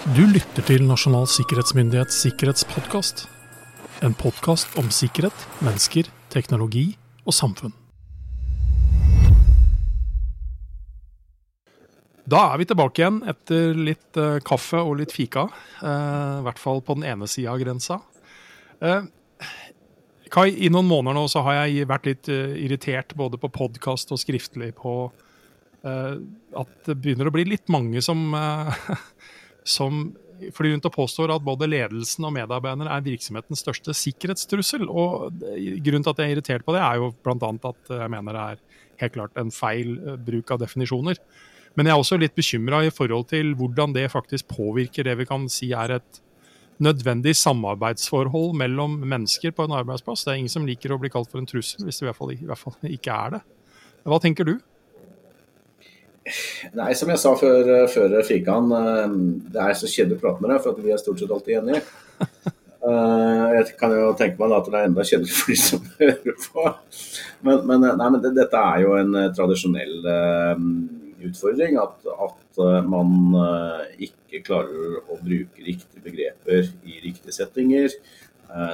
Du lytter til Nasjonal sikkerhetsmyndighets sikkerhetspodkast. En podkast om sikkerhet, mennesker, teknologi og samfunn. Da er vi tilbake igjen etter litt uh, kaffe og litt fika. Uh, I hvert fall på den ene sida av grensa. Uh, Kai, i noen måneder nå så har jeg vært litt irritert både på podkast og skriftlig på at det begynner å bli litt mange som som flyr rundt og påstår at både ledelsen og medarbeiderne er virksomhetens største sikkerhetstrussel. Og Grunnen til at jeg er irritert på det, er jo bl.a. at jeg mener det er helt klart en feil eh, bruk av definisjoner. Men jeg er også litt bekymra i forhold til hvordan det faktisk påvirker det vi kan si er et nødvendig samarbeidsforhold mellom mennesker på en arbeidsplass. Det er ingen som liker å bli kalt for en trussel, hvis det i hvert fall ikke er det. Hva tenker du? Nei, som jeg sa før, eh, før fikaen, eh, det er så kjedelig å prate med deg, for vi er stort sett alltid enige. Eh, jeg kan jo tenke meg at det er enda kjedeligere for de som hører på. Men, men, nei, men det, dette er jo en tradisjonell utfordring. At, at man ikke klarer å bruke riktige begreper i riktige settinger.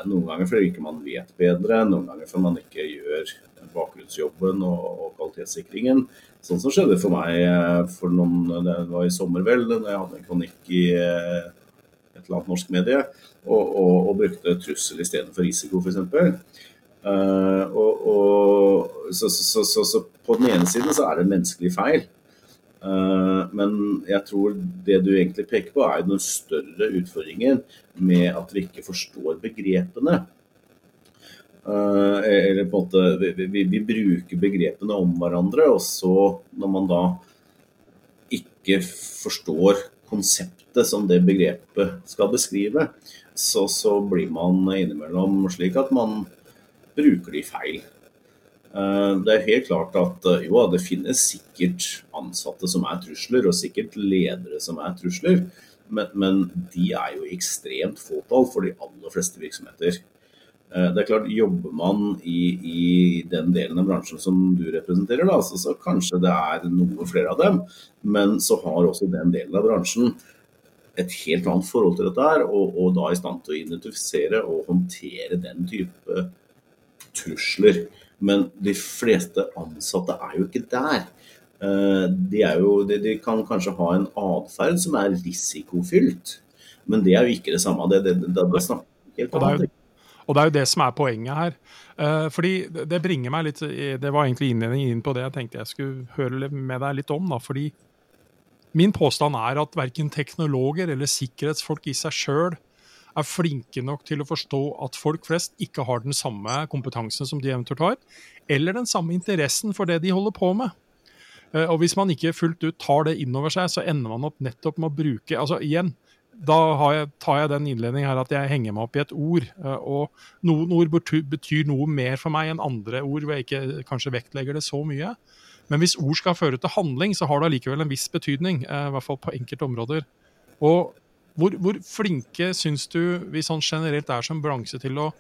Noen ganger fordi ikke man vet bedre, noen ganger fordi man ikke gjør bakgrunnsjobben og, og kvalitetssikringen. Sånn som skjedde for meg eh, for noen, det var i sommer vel, når jeg hadde en kronikk i eh, et eller annet norsk medie og, og, og brukte trussel istedenfor risiko, f.eks. Uh, eh, og, og så, så, så, så, på den ene siden så er det en menneskelig feil. Uh, men jeg tror det du egentlig peker på, er den større utfordringen med at vi ikke forstår begrepene. Uh, eller på en måte vi, vi, vi, bruker begrepene om hverandre, og så når man da ikke forstår konseptet som det begrepet skal beskrive, så, så blir man innimellom slik at man bruker de feil. Uh, det er helt klart at uh, jo, det finnes sikkert ansatte som er trusler, og sikkert ledere som er trusler, men, men de er jo ekstremt fåtall for de aller fleste virksomheter. Eh, det er klart, Jobber man i, i, den delen av bransjen som du representerer, da, så, så, kanskje det er noe flere av dem. Men så har også den delen av bransjen et helt annet forhold til dette her, og, og da i stand til å identifisere og håndtere den type trusler. Men de fleste ansatte er jo ikke der. Eh, de, jo, de, de kan kanskje ha en atferd som er risikofylt, men det er jo ikke det samme. Det, det, det, det snakker helt annet. Og det er jo det som er poenget her. Uh, fordi det bringer meg litt Det var egentlig innledningen inn på det jeg tenkte jeg skulle høre med deg litt om. da, fordi Min påstand er at verken teknologer eller sikkerhetsfolk i seg sjøl er flinke nok til å forstå at folk flest ikke har den samme kompetansen som de eventuelt har, eller den samme interessen for det de holder på med. Uh, og Hvis man ikke fullt ut tar det inn over seg, så ender man opp nettopp med å bruke altså igjen, da jeg, tar jeg den innledningen her at jeg henger meg opp i et ord. Eh, og noen ord betyr noe mer for meg enn andre ord, hvor jeg ikke kanskje vektlegger det så mye. Men hvis ord skal føre til handling, så har det allikevel en viss betydning. Eh, I hvert fall på enkelte områder. Og hvor, hvor flinke syns du vi sånn generelt er som bransje til å,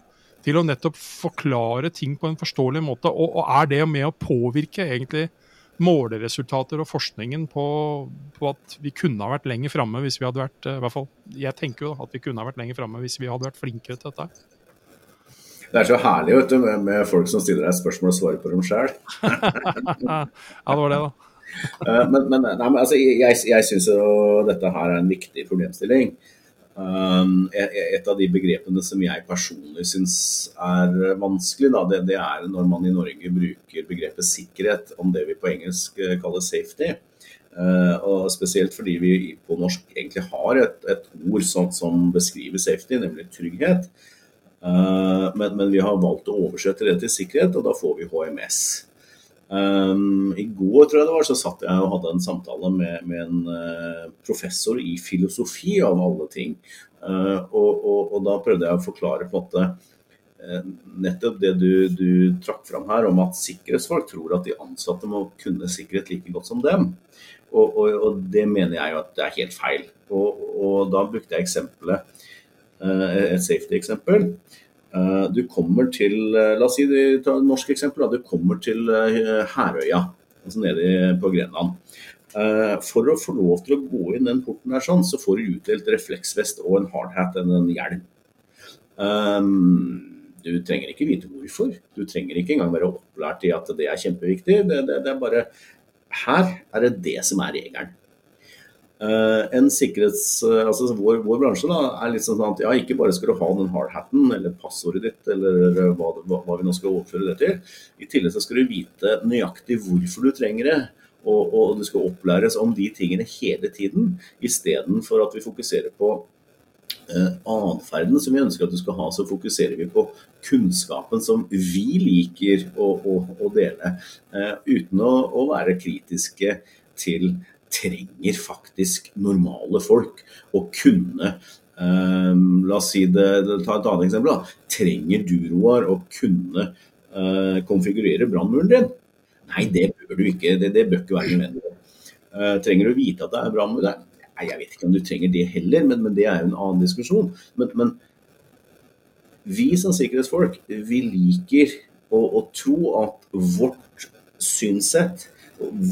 til å nettopp forklare ting på en forståelig måte? Og, og er det med å påvirke egentlig måleresultater og forskningen på, på, at vi kunne ha vært lenger framme hvis vi hadde vært eh, i hvert fall, Jeg tenker jo at vi kunne ha vært lenger framme hvis vi hadde vært flinkere til dette. Det er så herlig vet du, med, med folk som stiller deg spørsmål og svarer på dem sjøl. ja, det var det, da. Eh, men, men, nei, altså, jeg, jeg syns jo dette her er en viktig problemstilling. Um, et av de begrepene som jeg personlig syns er vanskelig, da, det, er når man i Norge bruker begrepet sikkerhet om det vi på engelsk eh, kaller safety. Uh, og Spesielt fordi vi på norsk egentlig har et, et ord som, som, beskriver safety, nemlig trygghet. Uh, men, men, vi har valgt å oversette det til sikkerhet, og da får vi HMS. Um, I går tror jeg det var, så satt jeg og hadde en samtale med, med en uh, professor i filosofi, av alle ting. Uh, og, og, og, da prøvde jeg å forklare på en måte uh, nettopp det du, du, trakk fram her, om at sikkerhetsfolk tror at de ansatte må kunne sikkerhet like godt som dem. Og, og det mener jeg jo at det er helt feil. Og, da brukte jeg eksempelet, et safety-eksempel. Eh, du kommer til eh, La oss si et norsk eksempel. Du kommer til eh, Herøya, altså nede på Grenland. For å få lov til å gå inn den porten der sånn, så får du utdelt refleksvest og en hardhat enn en hjelm. Um, du trenger ikke vite hvorfor. Du trenger ikke engang være opplært i at det er kjempeviktig. Det, det, det er bare Her er det det som er regelen. Uh, en sikkerhets, uh, altså vår, vår, bransje da, er litt sånn at ja, ikke bare skal du ha den hardhatten eller passordet ditt eller hva, hva, hva, vi nå skal overføre det til. I tillegg så skal du vite nøyaktig hvorfor du trenger det. Og, og du skal opplæres om de tingene hele tiden, istedenfor at vi fokuserer på eh, atferden som vi ønsker at du skal ha. Så fokuserer vi på kunnskapen som vi liker å, å, å dele, uten å, å være kritiske til trenger faktisk normale folk å kunne um, La oss si det, ta et annet eksempel. da, Trenger du, Roar, å kunne uh, konfigurere brannmuren din? Nei, det bør du ikke. Det, det bør ikke være nødvendig. Uh, trenger du å vite at det er brannmur der? Nei, jeg vet ikke om du trenger det heller, men, men det er jo en annen diskusjon. Men, men vi som sikkerhetsfolk, vi liker å, å tro at vårt synsett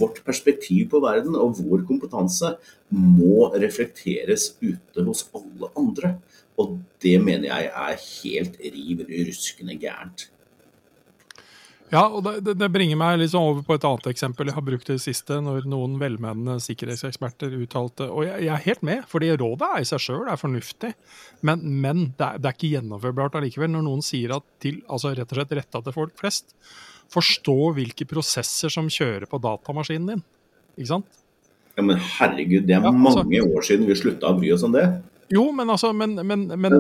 vårt perspektiv på verden og vår kompetanse må reflekteres ute hos alle andre. Og det mener jeg er helt riv ruskende gærent. Ja, og det, det, bringer meg liksom over på et annet eksempel jeg har brukt i det siste, når noen velmenende sikkerhetseksperter uttalte Og jeg, jeg, er helt med, fordi rådet er i seg sjøl er fornuftig, men, men det, er, det, er, ikke gjennomførbart allikevel. Når noen sier at til, altså rett og slett retta til folk flest, forstå hvilke prosesser som kjører på datamaskinen din. Ikke sant? Ja, Men herregud, det er ja, altså, mange år siden vi slutta å bry oss om det. Jo, men altså men, men, men, man,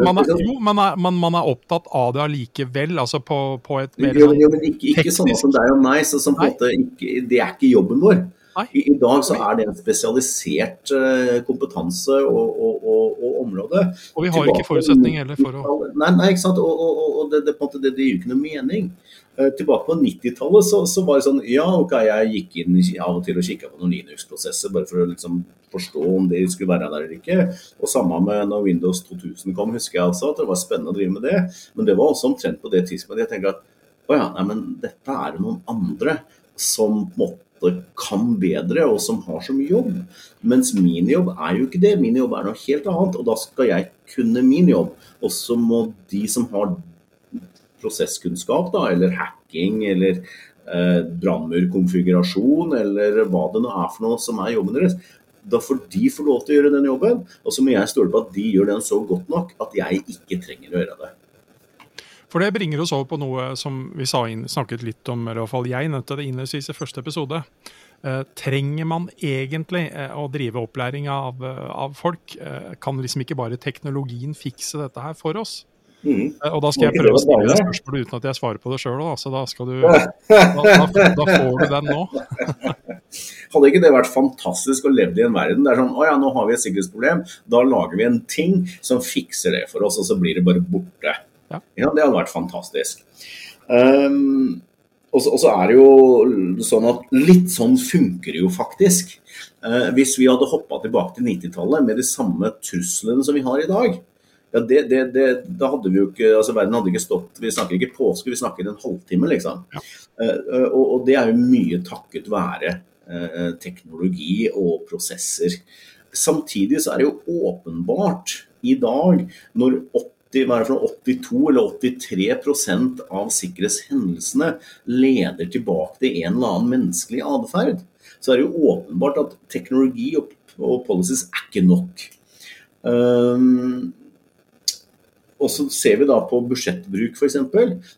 man, er, jo, man, er, man, er, opptatt av det allikevel, altså på, på et mer jo, jo, men ikke, ikke sånne som deg og meg, så som på måte ikke, det er ikke jobben vår. I, I, dag så er det en spesialisert uh, kompetanse og, og, og, og, område. Og vi har Tilbake, ikke forutsetning heller for å Nei, nei ikke sant. Og, det, det, det, det, gir jo ikke noe mening. Uh, tilbake på 90-tallet så, så, var det sånn Ja, ok, jeg gikk inn av og til og kikka på noen Linux-prosesser bare for å liksom forstå om de skulle være der eller ikke. Og samme med når Windows 2000 kom, husker jeg altså at det var spennende å drive med det. Men det var også omtrent på det tidspunktet jeg tenker at å ja, nei, men dette er det noen andre som på en måte kan bedre, og som har så mye jobb. Mens min jobb er jo ikke det. Min jobb er noe helt annet, og da skal jeg kunne min jobb. Og så må de som har prosesskunnskap, da, eller hacking, eller eh, brannmurkonfigurasjon, eller hva det nå er for noe som er jobben deres, da får de få lov til å gjøre den jobben. Og så må jeg stole på at de gjør den så godt nok at jeg ikke trenger å gjøre det. For det bringer oss over på noe som vi inn, snakket litt om, eller i hvert fall jeg nevnte det innledningsvis i første episode. Eh, trenger man egentlig eh, å drive opplæring av, eh, av folk? Kan liksom ikke bare teknologien fikse dette her for oss? Mm. Eh, og da skal jeg prøve å stille deg spørsmål uten at jeg svarer på det sjøl, så da, skal du, da, da, da får du den nå. Hadde ikke det vært fantastisk å leve i en verden der sånn Å ja, nå har vi et sikkerhetsproblem. Da lager vi en ting som fikser det for oss, og så blir det bare borte. Ja. ja det hadde vært fantastisk. Um, og så er det jo sånn at litt sånn funker det jo faktisk. Uh, hvis vi hadde hoppa tilbake til 90-tallet med de samme truslene som vi har i dag, ja, det, det, det, da hadde vi jo ikke altså Verden hadde ikke stått Vi snakker ikke påske, vi snakker en halvtime, liksom. Ja. Uh, og, og, det er jo mye takket være uh, teknologi og prosesser. Samtidig så er det jo åpenbart i dag, når 80, hva er det for 82 eller 83% av sikkerhetshendelsene leder tilbake til en eller annen menneskelig atferd, så er det jo åpenbart at teknologi og, og policies er ikke nok. Um, og så ser vi da på budsjettbruk f.eks.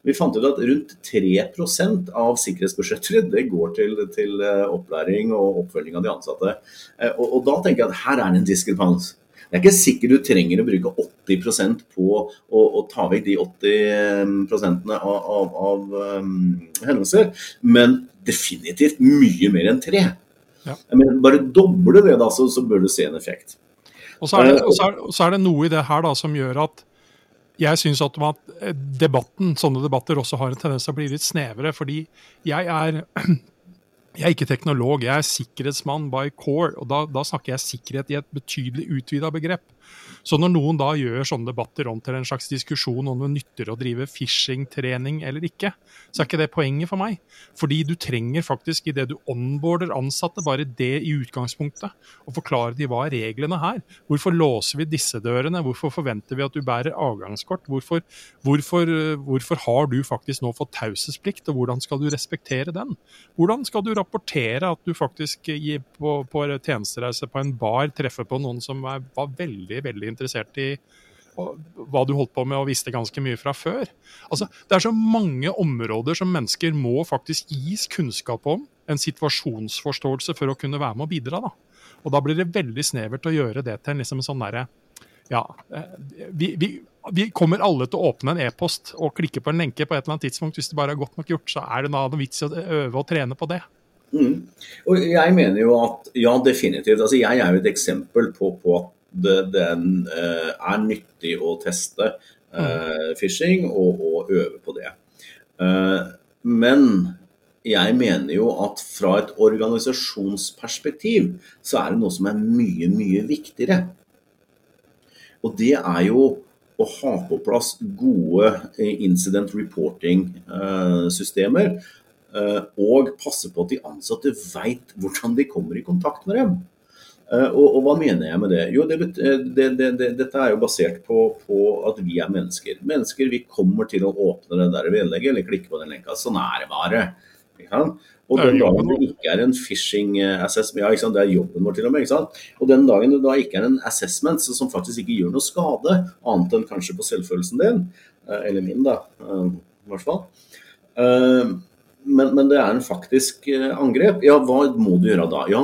Vi fant ut at rundt 3% av sikkerhetsbudsjettet det går til, til, eh, opplæring og oppfølging av de ansatte. Eh, og, og da tenker jeg at her er det en diskrepans. Det er ikke sikkert du trenger å bruke 80% på å, å, ta vekk de 80 av, av, av um, hendelser, men definitivt mye mer enn tre. Ja. Men bare doble det, da, så, så, bør du se en effekt. Og så, det, og, så er, så er, det, noe i det her da, som gjør at jeg syns at debatten, sånne debatter også har en tendens til å bli litt snevre. Fordi jeg er jeg er ikke teknolog, jeg er sikkerhetsmann by core. og Da, da snakker jeg sikkerhet i et betydelig utvida begrep. Så når noen da gjør sånne debatter om til en slags diskusjon om det nytter å drive phishing-trening eller ikke, så er ikke det poenget for meg. Fordi du trenger faktisk i det du onboarder ansatte, bare det i utgangspunktet. Og forklare de hva er reglene her. Hvorfor låser vi disse dørene? Hvorfor forventer vi at du bærer avgangskort? Hvorfor, hvorfor, hvorfor har du faktisk nå fått taushetsplikt, og hvordan skal du respektere den? Hvordan skal du rapportere at du faktisk på, på tjenestereise på en bar treffer på noen som var veldig, veldig interessert i hva du holdt på med og visste ganske mye fra før. Altså, det er så mange områder som mennesker må faktisk gis kunnskap om, en situasjonsforståelse for å kunne være med og bidra. Da. Og da blir det veldig snevert å gjøre det til en liksom sånn derre ja, eh, vi, vi, vi, kommer alle til å åpne en e-post og klikke på en lenke på et eller annet tidspunkt. Hvis det bare er godt nok gjort, så er det noe vits i å øve og trene på det. Mm. Og jeg mener jo at ja, definitivt. Altså, jeg er jo et eksempel på, på at det, den uh, er nyttig å teste uh, phishing og, og, øve på det. Uh, men jeg mener jo at fra et organisasjonsperspektiv så er det noe som er mye, mye viktigere. Og det er jo å ha på plass gode incident reporting-systemer. Og passe på at de ansatte veit hvordan de kommer i kontakt med dem. Uh, og, og, hva mener jeg med det? Jo, det, det, det, dette er jo basert på, på, at vi er mennesker. Mennesker vi kommer til å åpne det der vedlegget eller klikke på den lenka. Sånn er det bare. Og den dagen det ikke er en phishing eh, assessment, ja, ikke sant? det er jobben vår til og med, ikke sant? og den dagen det da ikke er en assessment som faktisk ikke gjør noe skade, annet enn kanskje på selvfølelsen din, eller min da, i hvert fall. Men, men, det er en faktisk angrep. Ja, hva må du gjøre da? Ja,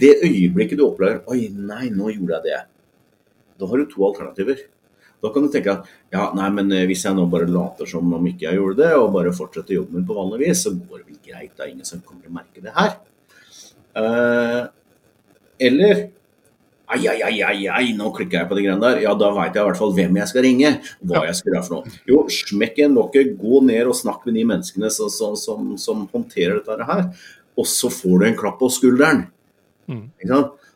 det øyeblikket du opplever Oi, nei, nå gjorde jeg det. Da har du to alternativer. Da kan du tenke at ja, nei, men eh, hvis jeg nå bare later som om ikke jeg gjorde det, og bare fortsetter jobben min på vanlig vis, så går det vel greit. Det er ingen som kommer til å merke det her. Uh, eller ai, ai, ai, ai, ai, nå klikker jeg på de greiene der. Ja, da veit jeg i hvert fall hvem jeg skal ringe. Hva jeg skal gjøre for noe. Jo, smekk igjen lokket, gå ned og snakk med de menneskene som, som, som, som håndterer dette her. Og så får du en klapp på skulderen. Mm.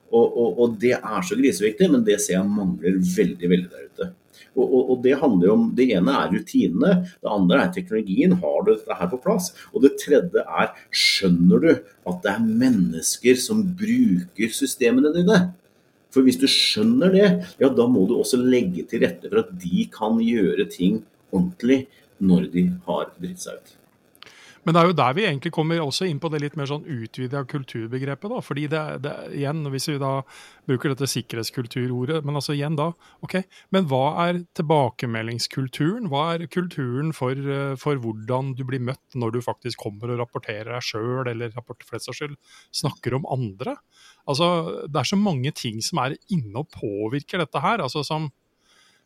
Og, og, og, det er så griseviktig, men det ser jeg mangler veldig veldig der ute. Og, og, det handler om, det ene er rutinene, det andre er teknologien. Har du dette her på plass? Og det tredje er skjønner du at det er mennesker som bruker systemene dine? For hvis du skjønner det, ja da må du også legge til rette for at de kan gjøre ting ordentlig når de har dritt seg ut. Men det er jo der vi egentlig kommer også inn på det litt mer sånn utvida kulturbegrepet. da, fordi det, det, igjen, Hvis vi da bruker dette sikkerhetskulturordet, men altså igjen da, ok, men hva er tilbakemeldingskulturen? Hva er kulturen for, for hvordan du blir møtt når du faktisk kommer og rapporterer deg sjøl, eller rapporter for den saks skyld snakker om andre? Altså, Det er så mange ting som er inne og påvirker dette her. altså som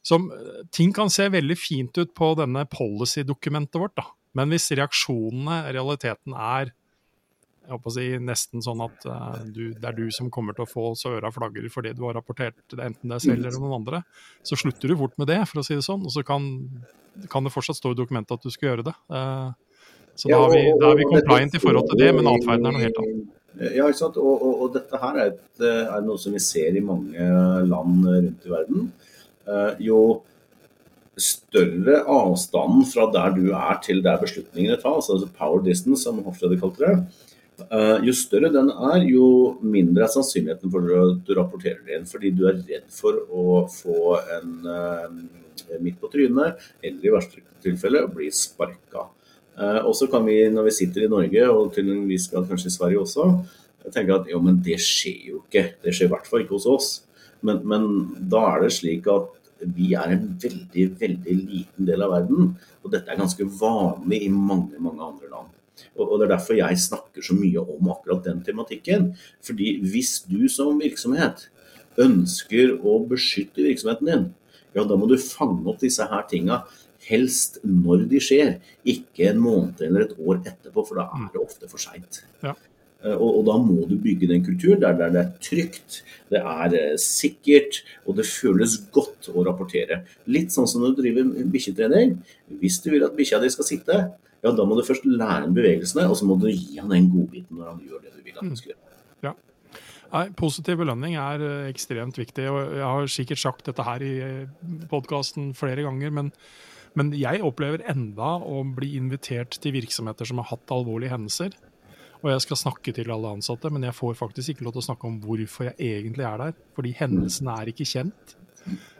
som, ting kan se veldig fint ut på denne policy-dokumentet vårt, da. Men hvis reaksjonene realiteten er jeg håper å si, nesten sånn at uh, du, det er du som kommer til å få så øra flagrer fordi du har rapportert enten deg selv eller noen andre, så slutter du fort med det, for å si det sånn. Og så kan, kan det fortsatt stå i dokumentet at du skal gjøre det. Uh, så da, er vi, da er vi compliant i forhold til det, men atferden er noe helt annet. Ja, ikke sant? Og, og, og dette her er, et, er, noe som vi ser i mange land rundt i verden. Uh, jo større avstanden fra der du er til der beslutningene tas, altså power distance som Hofstede kalte det, eh, jo større den er, jo mindre er sannsynligheten for at du rapporterer det inn. Fordi du er redd for å få en uh, midt på trynet, eller i verste tilfelle bli sparka. Uh, og så kan vi, når vi sitter i Norge, og til en viss grad kanskje i Sverige også, tenke at jo, men det skjer jo ikke. Det skjer i hvert fall ikke hos oss. Men, men da er det slik at vi er en veldig, veldig liten del av verden. Og dette er ganske vanlig i mange, mange andre land. Og Det er derfor jeg snakker så mye om akkurat den tematikken. Fordi hvis du som virksomhet ønsker å beskytte virksomheten din, ja da må du fange opp disse her tinga. Helst når de skjer, ikke en måned eller et år etterpå, for da er det ofte for seint. Ja. Eh, og, og, da må du bygge den kulturen der, der det er trygt, det er eh, sikkert og det føles godt å rapportere. Litt sånn som når du driver bikkjetrening. Hvis du vil at bikkja di skal sitte, ja da må du først lære den bevegelsene, og så må du gi han den godbiten når han gjør det du vil at han skal gjøre. Ja. Nei, Positiv belønning er eh, ekstremt viktig. og Jeg har sikkert sagt dette her i podkasten flere ganger, men, men, jeg opplever enda å bli invitert til virksomheter som har hatt alvorlige hendelser. Og jeg skal snakke til alle ansatte, men jeg får faktisk ikke lov til å snakke om hvorfor jeg egentlig er der. Fordi hendelsen er ikke kjent.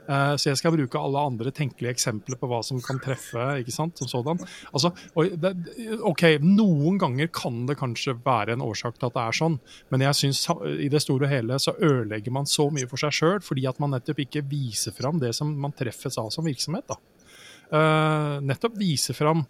Uh, så jeg skal bruke alle andre tenkelige eksempler på hva som kan treffe. ikke sant, som sådan. Altså, ok, Noen ganger kan det kanskje være en årsak til at det er sånn, men jeg synes i det store og hele så ødelegger man så mye for seg sjøl fordi at man nettopp ikke viser fram det som man treffes av som virksomhet. da. Uh, nettopp viser fram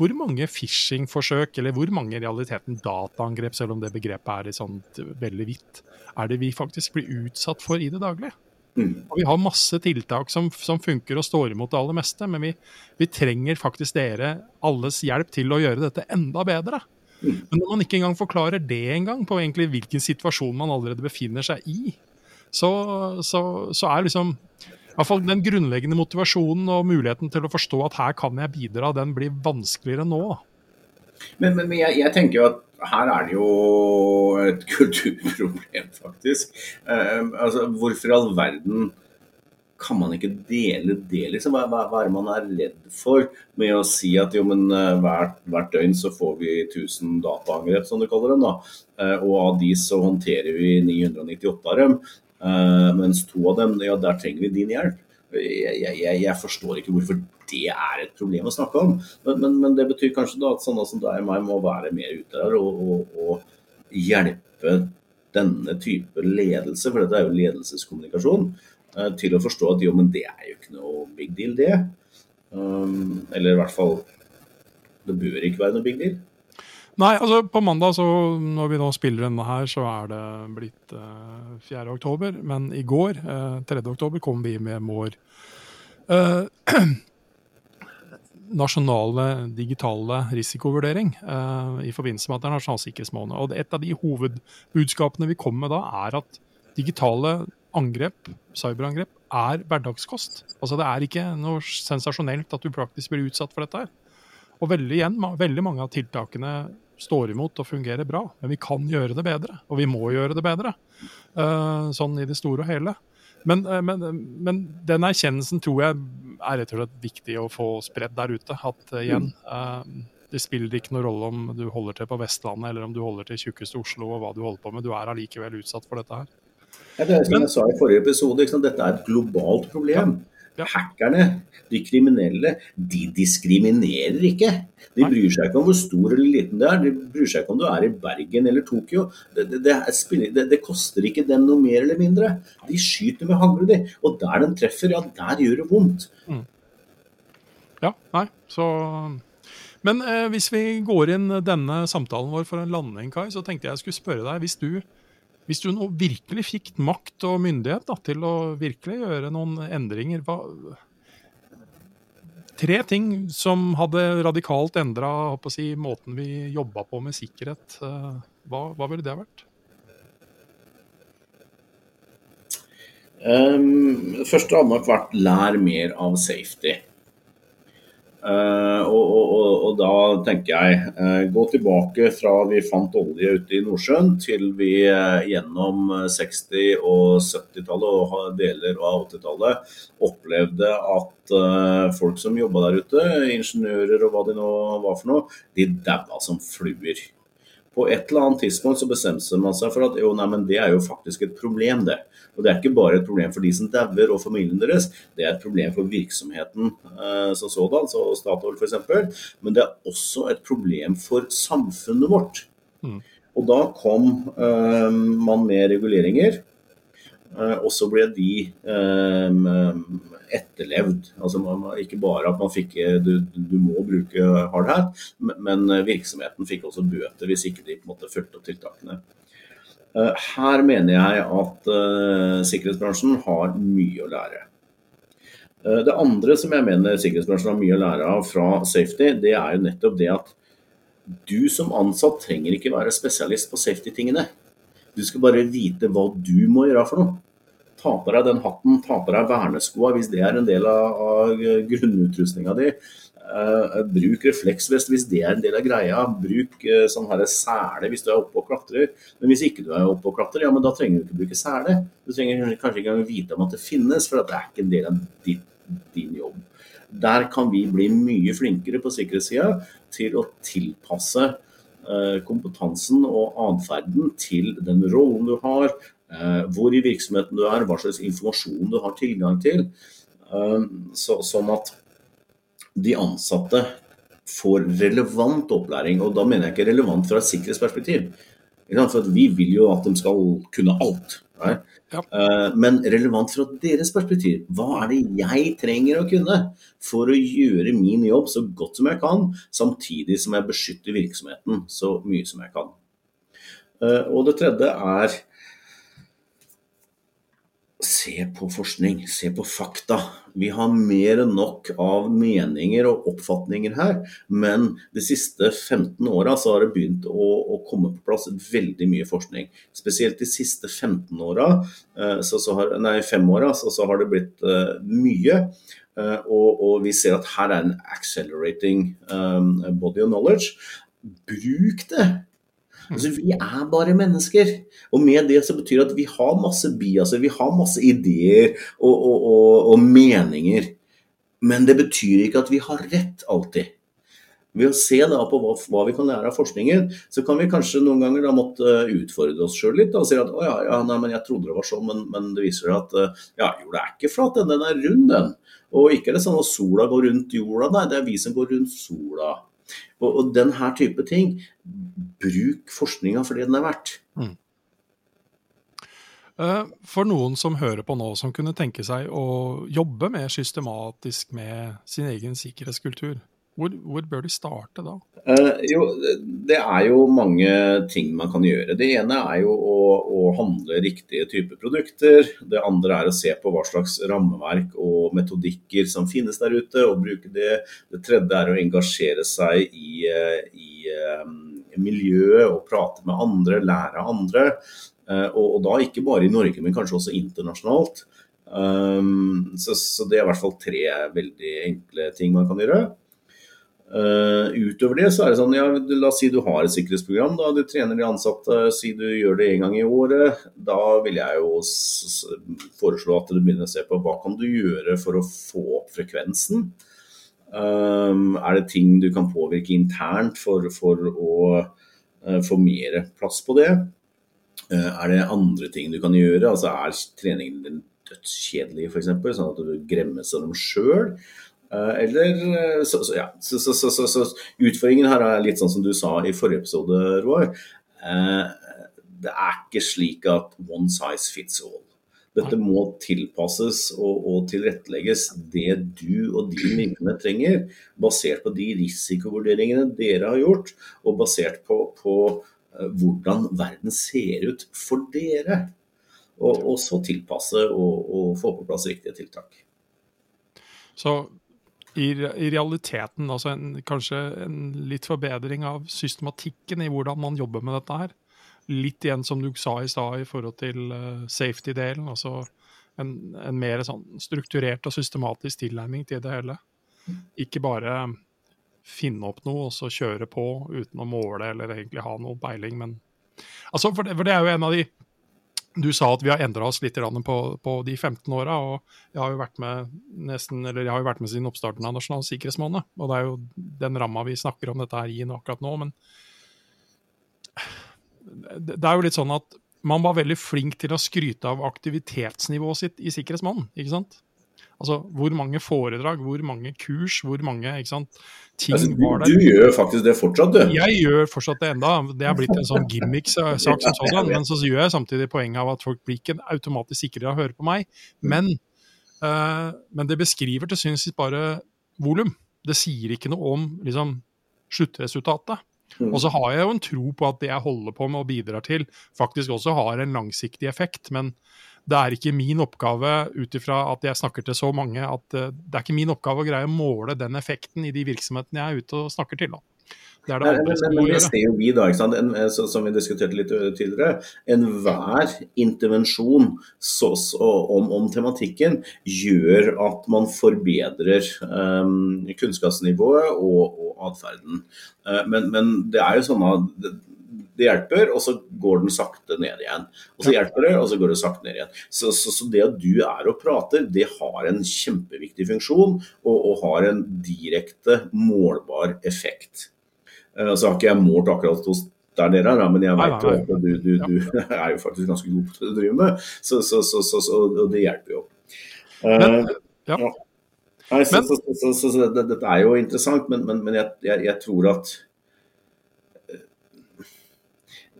hvor mange phishing-forsøk, eller hvor mange i realiteten dataangrep, selv om det begrepet er sånt veldig vidt, er det vi faktisk blir utsatt for i det daglige? Mm. Og Vi har masse tiltak som, som, funker og står imot det aller meste, men vi, vi, trenger faktisk dere alles hjelp til å gjøre dette enda bedre. Mm. Men når man ikke engang forklarer det engang, på egentlig hvilken situasjon man allerede befinner seg i, så, så, så er liksom hvert fall den grunnleggende motivasjonen og muligheten til å forstå at her kan jeg bidra, den blir vanskeligere nå. Men, men jeg, jeg, tenker jo at her er det jo et kulturproblem, faktisk. Uh, altså, Hvorfor i all verden kan man ikke dele det, liksom? Hva, hva, er det man er redd for med å si at jo, men uh, hvert, hvert, døgn så får vi 1000 dataangrep, som du kaller dem, da. Uh, og av de så håndterer vi 998 av dem. Mens to av dem, ja, der trenger vi din hjelp. Jeg, jeg, jeg, forstår ikke hvorfor det er et problem å snakke om. Men, men, men det betyr kanskje da at sånne som deg og meg må være mer ute der og, og, og hjelpe denne type ledelse, for dette er jo ledelseskommunikasjon, eh, til å forstå at jo, men det er jo ikke noe big deal, det. Um, eller i hvert fall Det bør ikke være noe big deal. Nei, altså på mandag, så når vi nå spiller denne her, så er det blitt uh, eh, 4. oktober. Men i går, uh, 3. oktober, kom vi med vår uh, nasjonale digitale risikovurdering i forbindelse med at det er nasjonal sikkerhetsmåned. Og Et av de hovedbudskapene vi kommer med da, er at digitale angrep, cyberangrep, er hverdagskost. Altså Det er ikke noe sensasjonelt at du praktisk blir utsatt for dette. her. Og veldig, igjen, veldig mange av tiltakene står imot og fungerer bra, men vi kan gjøre det bedre. Og vi må gjøre det bedre, uh, sånn i det store og hele. Men, uh, men, men den erkjennelsen tror jeg er rett og slett viktig å få spredd der ute. At uh, igjen, det spiller ikke noen rolle om du holder til på Vestlandet eller om du holder til tjukkeste Oslo og hva du holder på med, du er allikevel utsatt for dette her. Ja, det er som Men, jeg sa i forrige episode, dette er et globalt problem. Ja. Ja. Hackerne, de kriminelle, de diskriminerer ikke. De bryr seg ikke om hvor stor eller liten du er. De bryr seg ikke om du er i Bergen eller Tokyo. Det, det, det, det koster ikke dem noe mer eller mindre. De skyter med hagle, de. Og der de treffer, ja, der gjør det vondt. Mm. Ja, nei, så Men eh, hvis vi går inn denne samtalen vår for en landing, Kai, så tenkte jeg jeg skulle spørre deg, hvis du hvis du nå virkelig fikk makt og myndighet da, til å virkelig gjøre noen endringer hva, Tre ting som hadde radikalt endra si, måten vi jobba på med sikkerhet. Eh, hva, hva ville det vært? Um, først hadde nok vært lær mer av safety. Uh, og, og, og, da tenker jeg uh, gå tilbake fra vi fant olje ute i Nordsjøen til vi uh, gjennom 60- og 70-tallet og deler av 80-tallet opplevde at folk som jobba der ute, ingeniører og hva de nå var for noe, de daua som fluer. På et eller annet tidspunkt så bestemte man seg for at jo, nei, men det er jo faktisk et problem, det. Og Det er ikke bare et problem for de som dauer og familien deres, det er et problem for virksomheten eh, som sådan, så Statoil f.eks. Men det er også et problem for samfunnet vårt. Mm. Og da kom eh, man med reguleringer, eh, og så ble de eh, etterlevd. Altså man, ikke bare at man fikk eh, du, du må bruke hard hat, men virksomheten fikk også bøter hvis ikke de på en måte fulgte opp tiltakene. Her mener jeg at sikkerhetsbransjen har mye å lære. Det andre som jeg mener sikkerhetsbransjen har mye å lære av fra safety, det er jo nettopp det at du som ansatt trenger ikke være spesialist på safety-tingene. Du skal bare vite hva du må gjøre for noe. Ta på deg den hatten, ta på deg verneskoa hvis det er en del av, av grunnutrustninga di. Uh, bruk refleksvest hvis det er en del av greia. Bruk uh, sånn her sele hvis du er oppe og klatrer. Men hvis ikke du er oppe og klatrer, ja, men da trenger du ikke bruke sele. Du trenger kanskje ikke engang vite om at det finnes, for det er ikke en del av din, din jobb. Der kan vi bli mye flinkere på sikkerhetssida til å tilpasse kompetansen og atferden til den rollen du har, hvor i virksomheten du er, hva slags informasjon du har tilgang til. Så, sånn at de ansatte får relevant opplæring. Og da mener jeg ikke relevant fra et sikkerhetsperspektiv. For vi vil jo at de skal kunne alt. Ja. Eh, men relevant fra deres perspektiv. Hva er det jeg trenger å kunne for å gjøre min jobb så godt som jeg kan, samtidig som jeg beskytter virksomheten så mye som jeg kan. Eh, og det tredje er se på forskning, se på fakta. Vi har mer enn nok av meninger og oppfatninger her, men de siste 15 åra har det begynt å, å, komme på plass veldig mye forskning. Spesielt de siste 15 åra, eh, nei, fem åra, så, så, har det blitt uh, mye. Uh, og, og, vi ser at her er en accelerating um, body of knowledge. Bruk det! Altså, vi er bare mennesker. Og med det så betyr det at vi har masse biaser, vi har masse ideer og, og, og, og, meninger. Men det betyr ikke at vi har rett alltid. Ved å se da på hva, hva, vi kan lære av forskningen, så kan vi kanskje noen ganger da måtte utfordre oss sjøl litt. Og si at å ja, ja, nei, men jeg trodde det var sånn, men, men det viser seg at ja, jorda er ikke flat, den, den er rund, den. Og ikke er det sånn at sola går rundt jorda, nei, det er vi som går rundt sola. Og, og den her type ting, bruk forskninga for det den er verdt. Mm. Eh, for noen som hører på nå, som kunne tenke seg å jobbe mer systematisk med sin egen sikkerhetskultur, hvor, hvor, bør de starte da? Eh, jo, det er jo mange ting man kan gjøre. Det ene er jo å, å, handle riktige typer produkter. Det andre er å se på hva slags rammeverk og metodikker som finnes der ute, og bruke det. Det tredje er å engasjere seg i, i, i, um, miljøet og prate med andre, lære av andre. Eh, og, og, da ikke bare i Norge, men kanskje også internasjonalt. Um, så, så det er i hvert fall tre veldig enkle ting man kan gjøre. Uh, utover det så er det sånn, ja, la oss si du har et sikkerhetsprogram, da du trener de ansatte, si du gjør det en gang i året. Da vil jeg jo foreslå at du begynner å se på hva kan du gjøre for å få opp frekvensen. Um, er det ting du kan påvirke internt for, for å uh, få mer plass på det? Uh, er det andre ting du kan gjøre? Altså Er treningen din dødskjedelig f.eks., sånn at du gremmes av dem sjøl? Eh, eller eh, så, så, ja. så, så, utfordringen her er litt sånn som du sa i forrige episode, Roar. Eh, det er ikke slik at one size fits all. Dette må tilpasses og, og tilrettelegges det du og din virksomhet trenger, basert på de risikovurderingene dere har gjort, og basert på, på hvordan verden ser ut for dere. Og, og så tilpasse og, og få på plass riktige tiltak. Så i, i realiteten altså en, kanskje en litt forbedring av systematikken i hvordan man jobber med dette her. Litt igjen som du sa i stad i forhold til uh, safety-delen. altså en, en, mer sånn strukturert og systematisk tilnærming til det hele. Ikke bare finne opp noe og så kjøre på uten å måle eller egentlig ha noe peiling, men altså, for det, for det er jo en av de du sa at vi har endra oss litt på, på, de 15 åra. Jeg har jo vært med nesten, eller jeg har jo vært med siden oppstarten av Nasjonal sikkerhetsmåned. Og det er jo den ramma vi snakker om dette her i akkurat nå. Men det er jo litt sånn at man var veldig flink til å skryte av aktivitetsnivået sitt i Sikkerhetsmåneden. ikke sant? Altså, Hvor mange foredrag, hvor mange kurs, hvor mange ikke sant, ting altså, du, var der. Du gjør faktisk det fortsatt, du? Jeg gjør fortsatt det enda. Det er blitt en sånn gimmick-sak som sådan. Men så gjør jeg samtidig poenget av at folk blir ikke automatisk sikrere av å høre på meg. Men, uh, men det beskriver til syns bare volum. Det sier ikke noe om liksom, sluttresultatet. Mm. Og så har jeg jo en tro på at det jeg holder på med og bidrar til, faktisk også har en langsiktig effekt. Men det er ikke min oppgave, ut ifra at jeg snakker til så mange, at uh, det er ikke min oppgave å greie å måle den effekten i de virksomhetene jeg er ute og snakker til. Da. Det det som må gjøre. Det ser jo vi da? En, eh, som vi diskuterte litt tidligere. Enhver intervensjon så, så, om, om, tematikken gjør at man forbedrer um, kunnskapsnivået og, og atferden. Uh, men, men, det er jo sånn at det hjelper, og så går den sakte ned igjen. Og så hjelper det, og så går det sakte ned igjen. Så, så, så det at du er og prater, det har en kjempeviktig funksjon, og, og har en direkte målbar effekt. Uh, så har ikke jeg målt akkurat hos der dere er, men jeg vet jo at du, du, du, er jo faktisk ganske god det du driver med, så, så, og det hjelper jo. Men, ja. ja. Nei, så, så, dette er jo interessant, men, men, men jeg, jeg, jeg tror at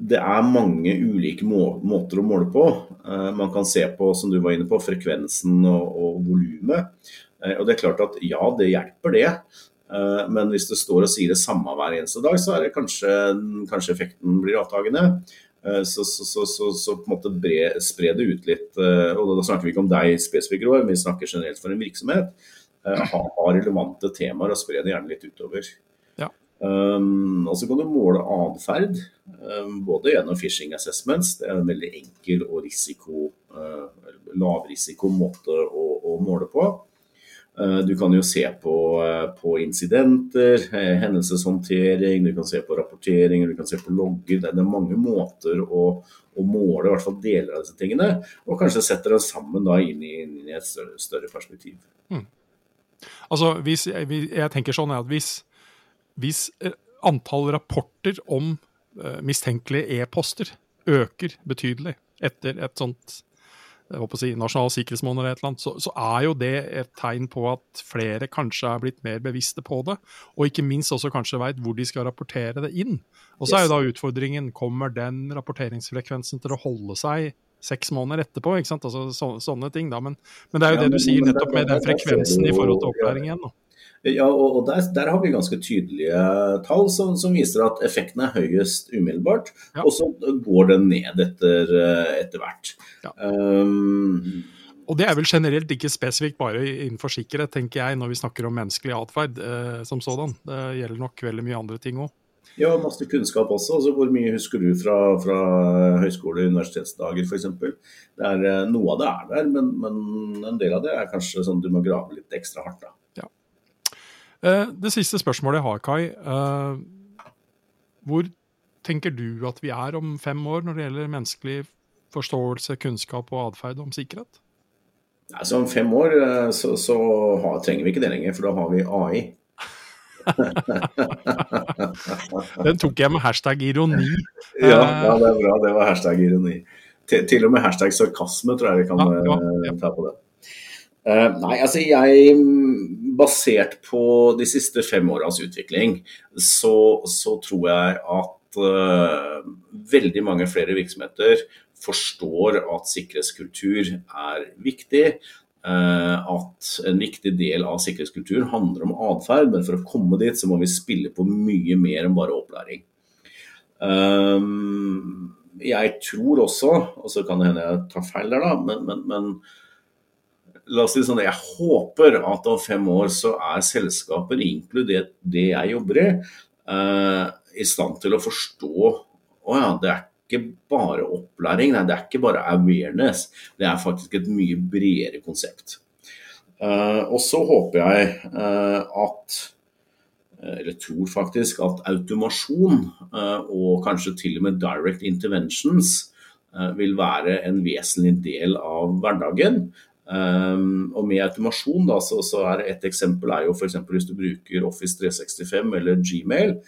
det er mange ulike må måter å måle på. Uh, man kan se på, som du var inne på, frekvensen og, og volumet. Uh, og det er klart at ja, det hjelper det. Uh, men hvis det står og sier det samme hver eneste dag, så er det kanskje, kanskje effekten blir avtagende. Så, så, så, så, på en måte bre, spre det ut litt. og Da snakker vi ikke om deg spesifikt, men vi snakker generelt for en virksomhet. Ha, relevante temaer og spre det gjerne litt utover. Um, og så kan du måle atferd, um, både gjennom phishing assessments. Det er en veldig enkel og risiko, uh, lavrisiko måte å, å, måle på. Uh, du kan jo se på, uh, på incidenter, hendelseshåndtering, du kan se på rapporteringer, du kan se på logger. Det er mange måter å, å måle i hvert fall deler av disse tingene, og kanskje setter dem sammen da inn i, inn i et større, større perspektiv. Mm. Altså, hvis, jeg, tenker sånn at hvis hvis eh, antall rapporter om mistenkelige e-poster øker betydelig etter et sånt jeg håper å si, nasjonal sikkerhetsmåned eller et eller annet, så, så, er jo det et tegn på at flere kanskje er blitt mer bevisste på det. Og ikke minst også kanskje veit hvor de skal rapportere det inn. Og så yes. er jo da utfordringen kommer den rapporteringsfrekvensen til å holde seg seks måneder etterpå. ikke sant? Altså så, Sånne ting, da. Men, men, det er jo det du sier nettopp med den frekvensen i forhold til opplæring igjen. Da. Ja, og, og der, der, har vi ganske tydelige tall som, som, viser at effekten er høyest umiddelbart, ja. og så går den ned etter, etter hvert. Ja. Um, og det er vel generelt ikke spesifikt bare innenfor sikkerhet, tenker jeg, når vi snakker om menneskelig atferd eh, som sådan. Det gjelder nok veldig mye andre ting òg. Ja, masse kunnskap også. Altså, hvor mye husker du fra, fra høyskole- og universitetsdager f.eks.? Eh, noe av det er der, men, men, en del av det er kanskje sånn du må grave litt ekstra hardt. da. Eh, det siste spørsmålet jeg har, Kai. Eh, hvor tenker du at vi er om fem år når det gjelder menneskelig forståelse, kunnskap og atferd om sikkerhet? Altså Om fem år eh, så, så har, trenger vi ikke det lenger, for da har vi AI. Den tok jeg med hashtag ironi. Ja, ja, det er bra. Det var hashtag ironi. Til, til og med hashtag sarkasme tror jeg vi kan ja, ja, ja. ta på det. Uh, nei, altså jeg Basert på de siste fem åras utvikling, så, så, tror jeg at uh, veldig mange flere virksomheter forstår at sikkerhetskultur er viktig. Uh, at en viktig del av sikkerhetskultur handler om atferd, men for å komme dit så må vi spille på mye mer enn bare opplæring. jeg tror også, og så kan det hende jeg tar feil der, da, men, men, men la oss si sånn, Jeg håper at om fem år så er selskaper, inkludert det jeg jobber i, eh, i stand til å forstå å ja, det er ikke bare opplæring, nei, det er ikke bare awareness. Det er faktisk et mye bredere konsept. Eh, og så håper jeg eh, at eller tror faktisk at automasjon og kanskje til og med direct interventions vil være en vesentlig del av hverdagen. Um, og med automasjon da, så, så er et eksempel er jo f.eks. hvis du bruker Office 365 eller Gmail.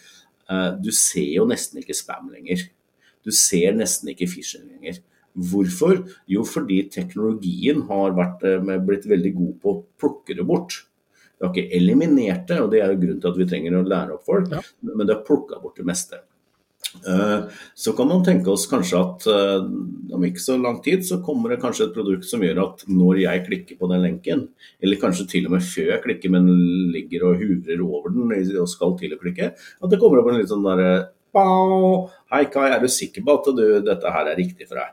Uh, du ser jo nesten ikke spam lenger. Du ser nesten ikke phishing lenger. Hvorfor? Jo, fordi teknologien har vært, uh, blitt veldig god på å plukke det bort. Det har ikke eliminert det, og det er jo grunnen til at vi trenger å lære opp folk, ja. men det har plukka bort det meste. Eh, så kan man tenke oss kanskje at eh, om ikke så lang tid så kommer det kanskje et produkt som gjør at når jeg klikker på den lenken, eller kanskje til og med før jeg klikker, men ligger og huvrer over den og skal til å klikke, at det kommer opp en litt sånn derre Hei Kai, er du sikker på at du, dette her er riktig for deg?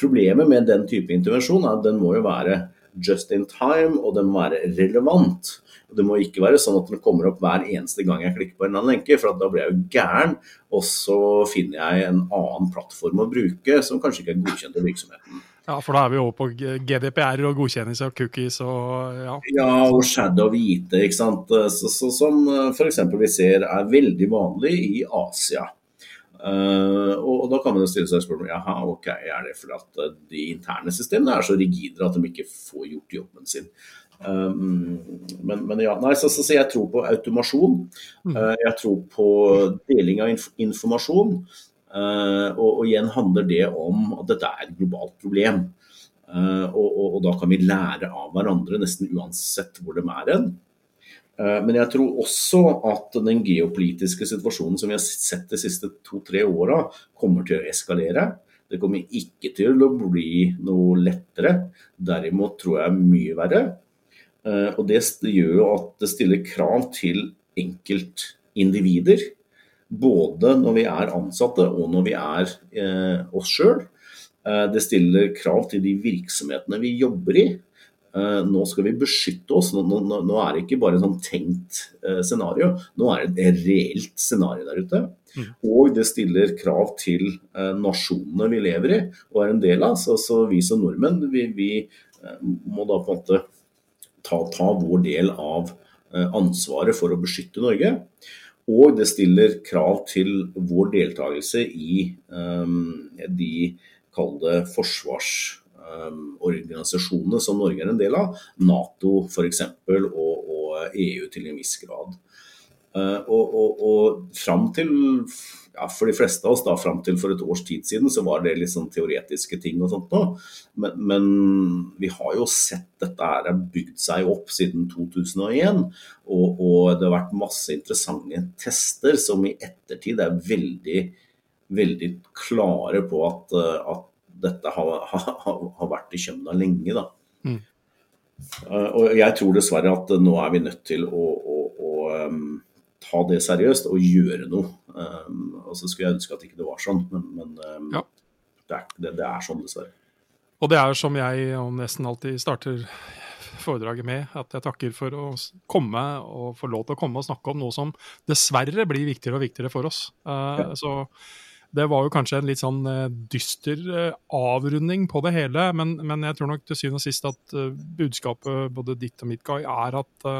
Problemet med den type intervensjon er at den må jo være just in time, og den må være relevant. Det må ikke være sånn at den kommer opp hver eneste gang jeg klikker på en annen lenke, for da blir jeg jo gæren. Og så finner jeg en annen plattform å bruke som kanskje ikke er godkjent i virksomheten. Ja, for da er vi over på GDPR og godkjennelse av cookies og ja. Ja, og shadow hvite, ikke sant. Så, så, som f.eks. vi ser er veldig vanlig i Asia. Uh, og, da kan man jo stille seg spørsmål jaha, ok, er det fordi at de interne systemene er så rigide at de ikke får gjort jobben sin. Um, men, men, ja, nei, så, så, så, jeg tror på automasjon. Uh, jeg tror på deling av inf informasjon. Og, og, igjen handler det om at dette er et globalt problem. Og, og, og, da kan vi lære av hverandre nesten uansett hvor de er hen. Men jeg tror også at den geopolitiske situasjonen som vi har sett de siste to-tre åra, kommer til å eskalere. Det kommer ikke til å bli noe lettere. Derimot tror jeg mye verre. Eh, og det gjør jo at det stiller krav til enkeltindivider. Både når vi er ansatte og når vi er eh, oss sjøl. Eh, det stiller krav til de virksomhetene vi jobber i. Nå skal vi beskytte oss. Nå, nå, nå er det ikke bare et sånn tenkt scenario, nå er det et reelt scenario der ute. Mm. Og det stiller krav til nasjonene vi lever i og er en del av. Så, så vi som nordmenn vi, vi må da på en måte ta, ta vår del av eh, ansvaret for å beskytte Norge. Og det stiller krav til vår deltakelse i um, de kalde forsvarsorganisasjonene um, som Norge er en del av. Nato f.eks. Og, og EU til en viss grad. Uh, og, og, og fram til ja, for de fleste av oss da, fram til for et års tid siden, så var det litt sånn teoretiske ting og sånt noe. Men, men, vi har jo sett dette her har bygd seg opp siden 2001. Og, og, det har vært masse interessante tester som i ettertid er veldig, veldig klare på at, at dette har, har, har, vært i kjømda lenge. da. Mm. Uh, og jeg tror dessverre at nå er vi nødt til å, å, å um, ta det seriøst og gjøre noe. Um, og så skulle jeg ønske at ikke det var sånn, men, men um, ja. det, er, det, det, er, sånn, dessverre. Og det er som jeg nesten alltid starter foredraget med, at jeg takker for å komme og få lov til å komme og snakke om noe som dessverre blir viktigere og viktigere for oss. Uh, ja. Så det var jo kanskje en litt sånn uh, dyster uh, avrunding på det hele, men, men, jeg tror nok til syvende og sist at uh, budskapet både ditt og mitt, Guy, er at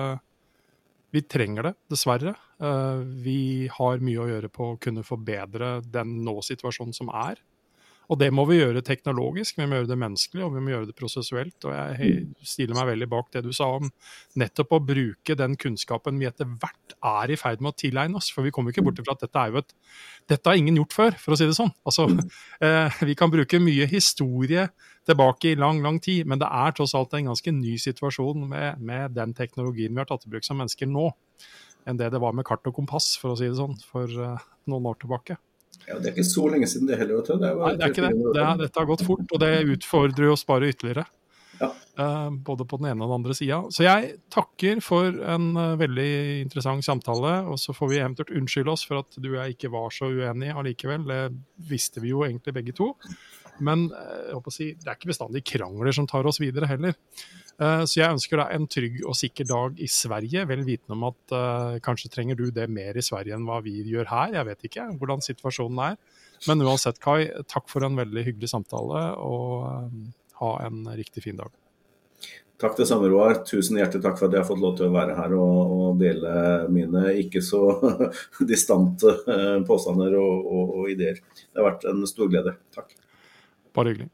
vi trenger det, dessverre. Uh, vi har mye å gjøre på å kunne forbedre den nå-situasjonen som er. Og det må vi gjøre teknologisk, vi må gjøre det menneskelig og vi må gjøre det prosessuelt. Og jeg stiller meg veldig bak det du sa om nettopp å bruke den kunnskapen vi etter hvert er i ferd med å tilegne oss. For vi kommer ikke bort fra at dette er jo et Dette har ingen gjort før, for å si det sånn. Altså, eh, vi kan bruke mye historie tilbake i lang, lang tid, men det er tross alt en ganske ny situasjon med, med den teknologien vi har tatt i bruk som mennesker nå, enn det det var med kart og kompass, for å si det sånn, for eh, noen år tilbake. Ja, Det er ikke så lenge siden det heller. Det Nei, det er ikke det. det er, dette har gått fort, og det utfordrer oss bare ytterligere. Ja. Uh, både på den ene og den andre sida. Så jeg takker for en uh, veldig interessant samtale. Og så får vi eventuelt unnskylde oss for at du og jeg ikke var så uenige allikevel. Det visste vi jo egentlig begge to. Men uh, si, det er ikke bestandig krangler som tar oss videre heller. Eh, så jeg ønsker deg en trygg og sikker dag i Sverige, vel vitende om at uh, kanskje trenger du det mer i Sverige enn hva vi gjør her. Jeg vet ikke hvordan situasjonen er. Men uansett, Kai, takk for en veldig hyggelig samtale, og uh, ha en riktig fin dag. Takk det samme, Roar. Tusen hjertelig takk for at jeg har fått lov til å være her og, og dele mine ikke så distante påstander og, og, og ideer. Det har vært en stor glede. Takk. Bare hyggelig.